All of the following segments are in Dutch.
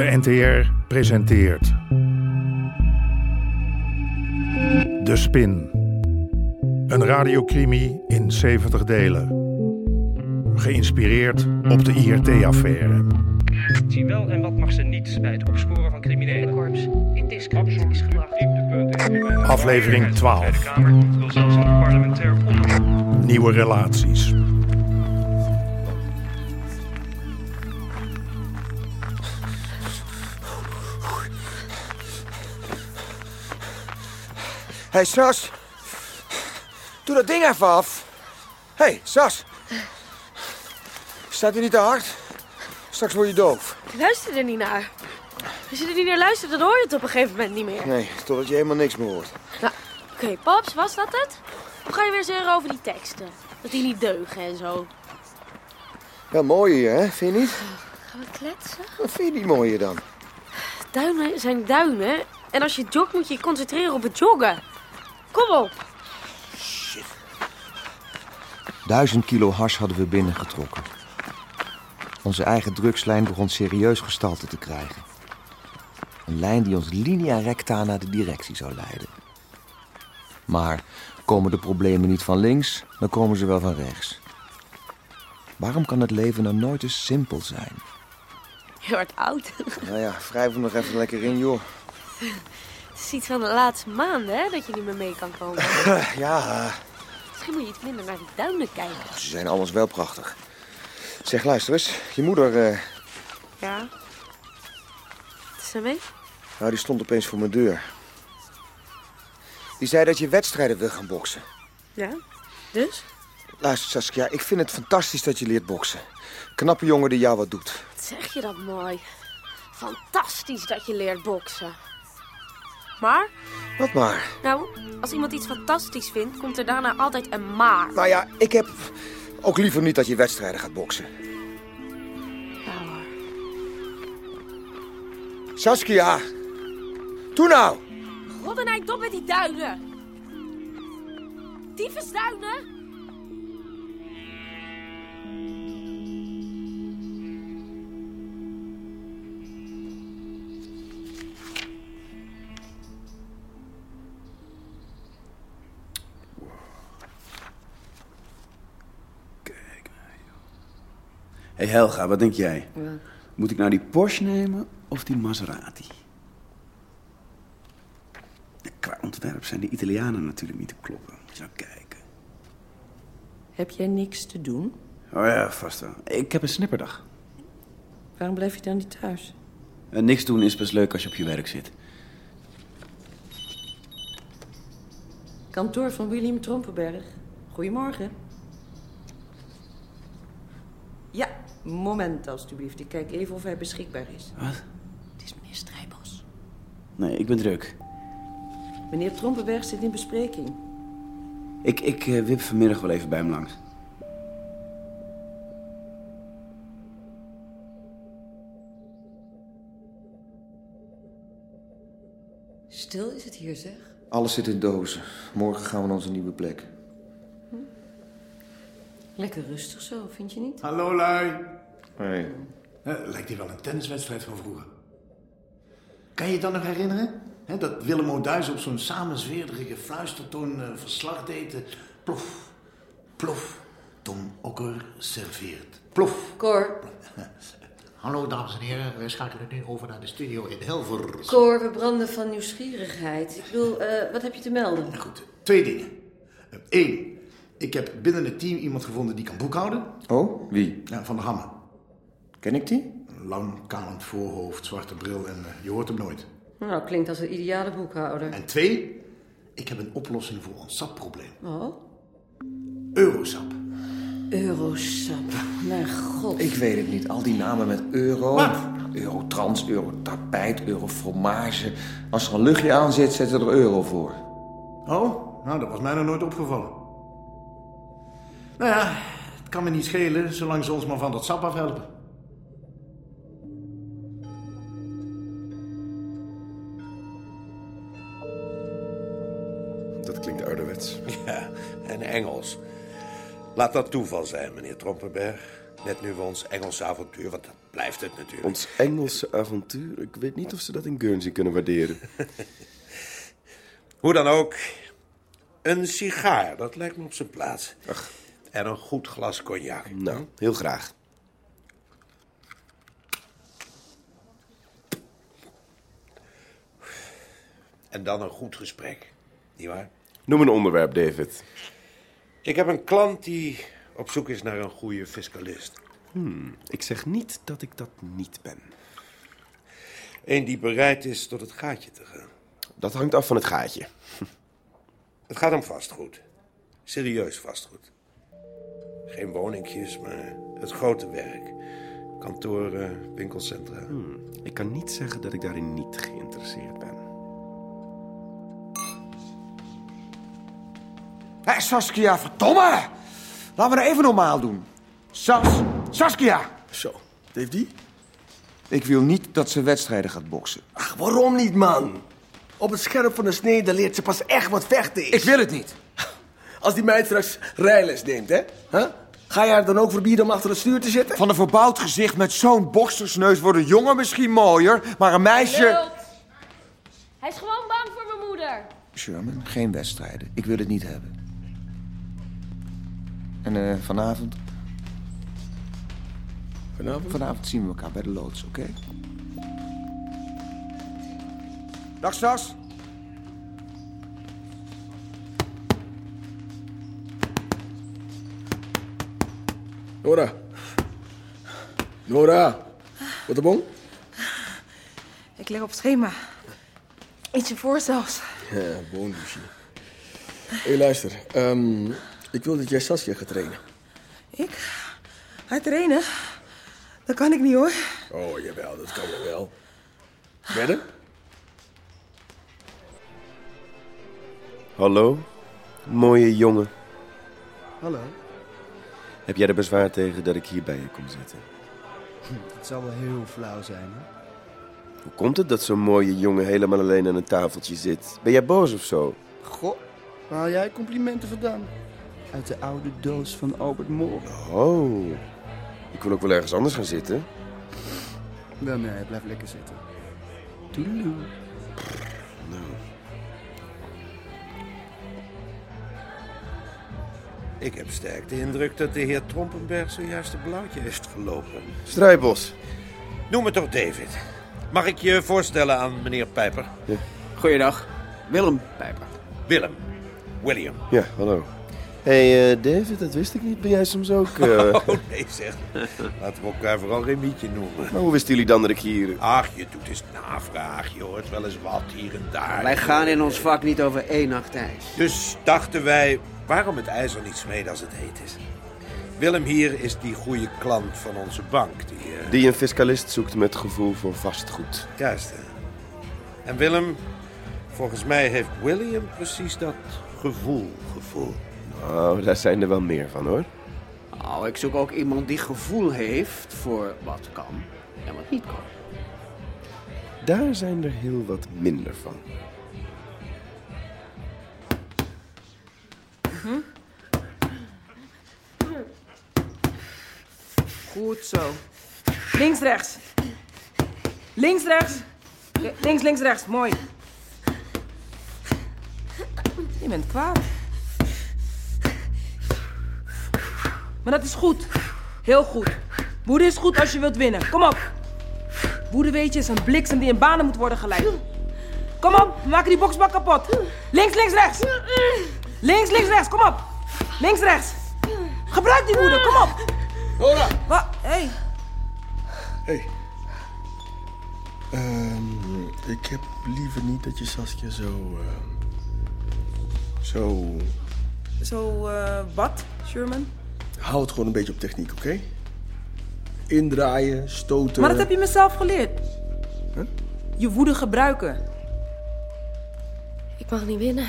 De NTR presenteert. De Spin. Een radiocrimi in 70 delen. Geïnspireerd op de IRT-affaire. Zie wel en wat mag ze niet bij het opsporen van criminelen. Korps indiscreet is gedrag. Aflevering 12. De Kamer wil zelfs een parlementair onderzoek. Nieuwe relaties. Hey, Sas. Doe dat ding even af. Hé, hey, Sas. Staat hij niet te hard? Straks word je doof. Ik luister er niet naar. Als je er niet naar luistert, dan hoor je het op een gegeven moment niet meer. Nee, totdat je helemaal niks meer hoort. Nou, oké, Paps, was dat het? Of ga je weer zeuren over die teksten? Dat die niet deugen en zo. Wel mooi hier, hè? Vind je niet? Gaan we kletsen? Wat vind je die mooier dan? Duinen zijn duinen. En als je jogt, moet je je concentreren op het joggen. Kom op. Duizend kilo hars hadden we binnengetrokken. Onze eigen drugslijn begon serieus gestalte te krijgen. Een lijn die ons linea recta naar de directie zou leiden. Maar komen de problemen niet van links, dan komen ze wel van rechts. Waarom kan het leven nou nooit eens simpel zijn? Je wordt oud. Nou ja, wrijf hem nog even lekker in, joh. Het is iets van de laatste maanden, hè, dat je niet meer mee kan komen. Ja, Misschien moet je iets minder naar die duinen kijken. ze zijn alles wel prachtig. Zeg, luister eens. Je moeder, eh, Ja. Wat is er mee? nou, die stond opeens voor mijn deur. Die zei dat je wedstrijden wil gaan boksen. Ja. Dus? Luister, Saskia, ik vind het fantastisch dat je leert boksen. Knappe jongen die jou wat doet. Wat zeg je dat mooi. Fantastisch dat je leert boksen. Maar, Wat maar. nou, als iemand iets fantastisch vindt, komt er daarna altijd een maar. Nou ja, ik heb ook liever niet dat je wedstrijden gaat boksen. Ja hoor. Saskia! Toe nou! Roddenijk, dop met die duinen. Tyfusduinen? Hey Helga, wat denk jij? Moet ik nou die Porsche nemen of die Maserati? Qua ontwerp zijn de Italianen natuurlijk niet te kloppen. Moet je nou kijken. Heb jij niks te doen? Oh ja, vast wel. Ik heb een snipperdag. Waarom blijf je dan niet thuis? En niks doen is best leuk als je op je werk zit. Kantoor van William Trompenberg. Goedemorgen. Ja, moment alstublieft. Ik kijk even of hij beschikbaar is. Wat? Het is meneer Strijbos. Nee, ik ben druk. Meneer Trompenberg zit in bespreking. Ik, ik eh, wip vanmiddag wel even bij hem langs. Stil is het hier, zeg. Alles zit in dozen. Morgen gaan we naar onze nieuwe plek. Lekker rustig zo, vind je niet? Hallo lui. Hey. Lijkt hier wel een tenniswedstrijd van vroeger. Kan je je dan nog herinneren? Hè, dat Willem O'Duis op zo'n samenzweerderige fluistertoon eh, verslag deed. eh, plof, plof. Tom Okker serveert. Plof. Cor, Hallo dames en heren, wij schakelen nu over naar de studio in Hilversum. Cor, we branden van nieuwsgierigheid. Ik bedoel, eh, wat heb je te melden? Goed, twee dingen. Eén, ik heb binnen het team iemand gevonden die kan boekhouden. Oh, wie? Ja, van de Hammen. Ken ik die? Een lang, kalend voorhoofd, zwarte bril en eh, je hoort hem nooit. Nou, klinkt als een ideale boekhouder. En twee, ik heb een oplossing voor ons sapprobleem. Oh, Eurosap. Eurosap. Mijn god. Ik weet het niet. Al die namen met euro. Wat? Eurotrans, eurotapijt, eurofromage. Als er een luchtje aan zit, zetten er euro voor. Oh, nou, dat was mij nog nooit opgevallen. Nou ja, het kan me niet schelen, zolang ze ons maar van dat sap afhelpen. Dat klinkt ouderwets. Ja, en Engels. Laat dat toeval zijn, meneer Trompenberg. Net nu we ons Engelse avontuur, want dat blijft het natuurlijk. Ons Engelse avontuur? Ik weet niet of ze dat in Guernsey kunnen waarderen. Hoe dan ook, een sigaar, dat lijkt me op zijn plaats. En een goed glas cognac. Nou, heel graag. En dan een goed gesprek, nietwaar? Noem een onderwerp, David. Ik heb een klant die op zoek is naar een goede fiscalist. Hmm, ik zeg niet dat ik dat niet ben. Eén die bereid is tot het gaatje te gaan. Dat hangt af van het gaatje. Het gaat om vastgoed. Serieus vastgoed. Geen woningjes, maar het grote werk. Kantoren, winkelcentra. Hmm, ik kan niet zeggen dat ik daarin niet geïnteresseerd ben. Hé, Saskia, verdomme! Laten we er even normaal doen. Sas, Saskia! Zo, heeft die? Ik wil niet dat ze wedstrijden gaat boksen. Ach, waarom niet, man? Op het scherp van de snede leert ze pas echt wat vechten is. Ik wil het niet. Als die meid straks rijles neemt, hè? Huh? Ga je haar dan ook verbieden om achter het stuur te zitten? Van een verbouwd gezicht met zo'n boksersneus wordt een jongen misschien mooier, maar een meisje... Hij is gewoon bang voor mijn moeder. Sherman, geen wedstrijden. Ik wil het niet hebben. En eh, vanavond? Vanavond? Vanavond zien we elkaar bij de loods, oké? Dag, Sas. Nora. Nora. Wat de bon? Ik leg op schema. Ietsje voor zelfs. Ja, bon, douche. Hé, luister. ehm, ik wil dat jij Saskia gaat trainen. Ik? Ga trainen? Dat kan ik niet hoor. Oh, jawel, dat kan je wel. Wedden? Hallo, mooie jongen. Hallo. Heb jij er bezwaar tegen dat ik hier bij je kom zitten? Het zal wel heel flauw zijn, hè? Hoe komt het dat zo'n mooie jongen helemaal alleen aan een tafeltje zit? Ben jij boos of zo? Goh, waar haal jij complimenten vandaan? Uit de oude doos van Albert Moore. Oh, ik wil ook wel ergens anders gaan zitten. Wel nee, blijf lekker zitten. Toedeloe. Nou, Ik heb sterk de indruk dat de heer Trompenberg zojuist een blauwtje heeft gelopen. Strijbos. Noem me toch David. Mag ik je voorstellen aan meneer Pijper? Ja. Goeiedag, Willem Pijper. Willem. William. Ja, hallo. Hé, hey, eh, David, dat wist ik niet. Ben jij soms ook... eh, Oh nee zeg. Laten we elkaar vooral geen mietje noemen. Maar hoe wisten jullie dan dat ik hier... Ach, je doet eens navraag. Je hoort wel eens wat hier en daar. Wij gaan in ons vak niet over één nacht ijs. Dus dachten wij, waarom het ijzer niet smeden als het heet is? Willem hier is die goede klant van onze bank. Die, eh, Die een fiscalist zoekt met gevoel voor vastgoed. Juist, hè. En Willem, volgens mij heeft William precies dat gevoel, gevoel. Nou, daar zijn er wel meer van, hoor. Nou, ik zoek ook iemand die gevoel heeft voor wat kan en wat niet kan. Daar zijn er heel wat minder van. Goed zo. Links, rechts. Links, rechts. Links, links, rechts. Mooi. Je bent kwaad. Maar dat is goed. Heel goed. Woede is goed als je wilt winnen. Kom op. Woede weet je is een bliksem die in banen moet worden geleid. Kom op, we maken die boksbak kapot. Links, links, rechts. Links, links, rechts. Kom op. Links, rechts. Gebruik die woede. Kom op. Nora! Wat? Hé. Hé. Ehm, ik heb liever niet dat je Saskia zo... eh, zo... Zo, eh, wat, Sherman? Hou het gewoon een beetje op techniek, oké? Indraaien, stoten... Maar dat heb je mezelf geleerd. Huh? Je woede gebruiken. Ik mag niet winnen.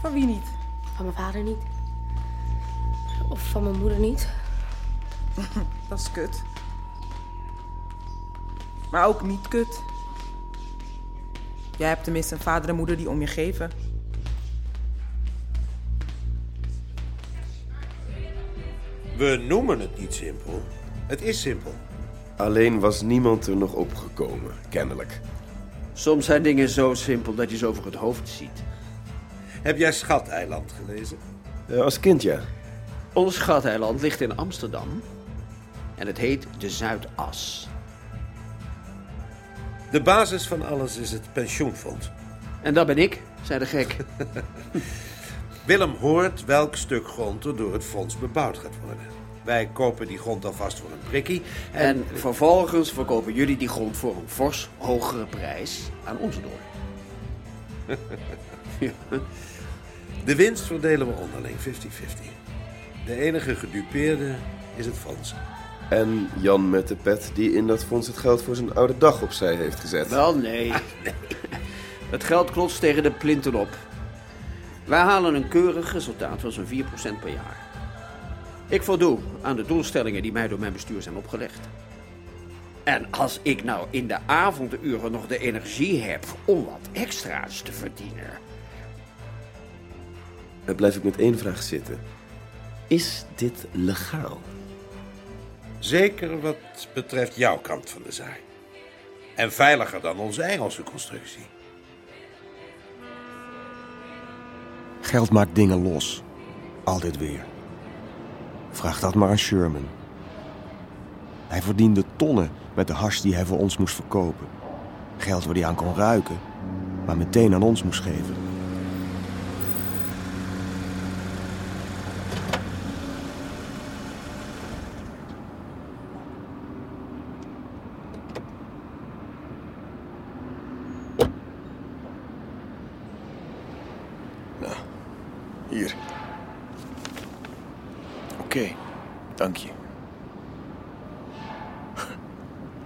Van wie niet? Van mijn vader niet. Of van mijn moeder niet. Dat is kut. Maar ook niet kut. Jij hebt tenminste een vader en moeder die om je geven. We noemen het niet simpel. Het is simpel. Alleen was niemand er nog opgekomen, kennelijk. Soms zijn dingen zo simpel dat je ze over het hoofd ziet. Heb jij Schateiland gelezen? Uh, als kind, ja. Ons Schateiland ligt in Amsterdam. En het heet de Zuidas. De basis van alles is het pensioenfonds. En dat ben ik, zei de gek. Willem hoort welk stuk grond er door het fonds bebouwd gaat worden. Wij kopen die grond alvast voor een prikkie. En, en vervolgens verkopen jullie die grond voor een fors hogere prijs aan onze door. De winst verdelen we onderling 50-50. De enige gedupeerde is het fonds. En Jan met de pet die in dat fonds het geld voor zijn oude dag opzij heeft gezet. Wel, nee. nee. Het geld klotst tegen de plinten op. Wij halen een keurig resultaat van zo'n 4% per jaar. Ik voldoe aan de doelstellingen die mij door mijn bestuur zijn opgelegd. En als ik nou in de avonduren nog de energie heb om wat extra's te verdienen. Blijf ik met één vraag zitten. Is dit legaal? Zeker wat betreft jouw kant van de zaak. En veiliger dan onze Engelse constructie. Geld maakt dingen los. Altijd weer. Vraag dat maar aan Sherman. Hij verdiende tonnen met de hash die hij voor ons moest verkopen. Geld waar hij aan kon ruiken, maar meteen aan ons moest geven. Nou, hier. Oké, dank je.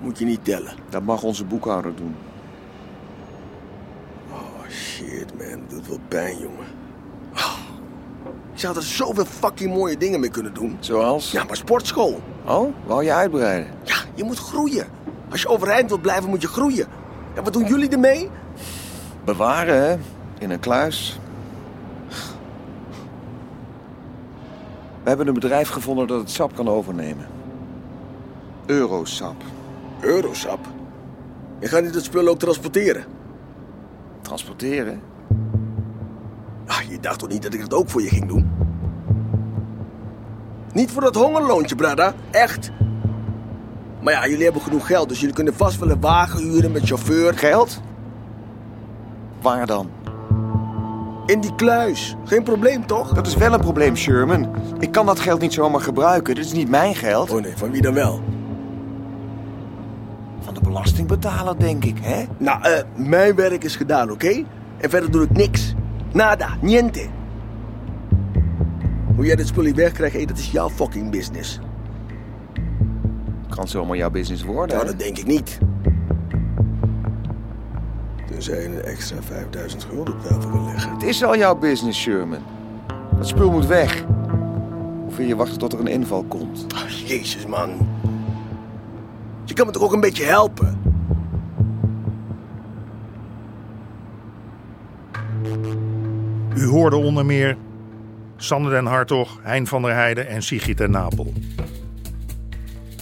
Moet je niet tellen. Dat mag onze boekhouder doen. Oh shit, man. Dat doet wel pijn, jongen. Oh. Je had er zoveel fucking mooie dingen mee kunnen doen. Zoals? Ja, maar sportschool. Oh, wou je uitbreiden? Ja, je moet groeien. Als je overeind wilt blijven, moet je groeien. En wat doen jullie ermee? Bewaren, hè? In een kluis. We hebben een bedrijf gevonden dat het sap kan overnemen. Eurosap. Eurosap? Je gaat niet dat spul ook transporteren? Transporteren? Ah, je dacht toch niet dat ik dat ook voor je ging doen? Niet voor dat hongerloontje, brada. Echt. Maar ja, jullie hebben genoeg geld, dus jullie kunnen vast wel een wagen huren met chauffeur. Geld? Waar dan? In die kluis. Geen probleem, toch? Dat is wel een probleem, Sherman. Ik kan dat geld niet zomaar gebruiken. Dit is niet mijn geld. Oh nee, van wie dan wel? Belastingbetaler, denk ik, hè? Nou, eh, mijn werk is gedaan, oké? En verder doe ik niks. Nada, niente. Hoe jij dit spul hier wegkrijgt, hey, dat is jouw fucking business. Kan zomaar jouw business worden. Nou, dat denk ik niet. Tenzij je een extra 5000 gulden op tafel wil leggen. Het is al jouw business, Sherman. Dat spul moet weg. Of wil je wachten tot er een inval komt? Oh, jezus, man. Je kan me toch ook een beetje helpen? U hoorde onder meer Sander den Hartog, Hein van der Heijden en Sigrid Napel.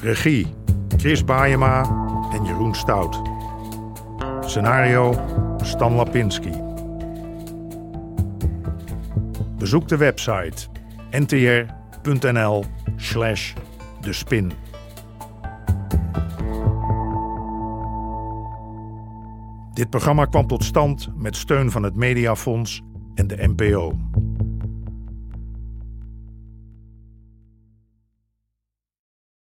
Regie Chris Baayema en Jeroen Stout. Scenario Stan Lapinski. Bezoek de website ntr.nl slash de spin. Dit programma kwam tot stand met steun van het Mediafonds en de NPO.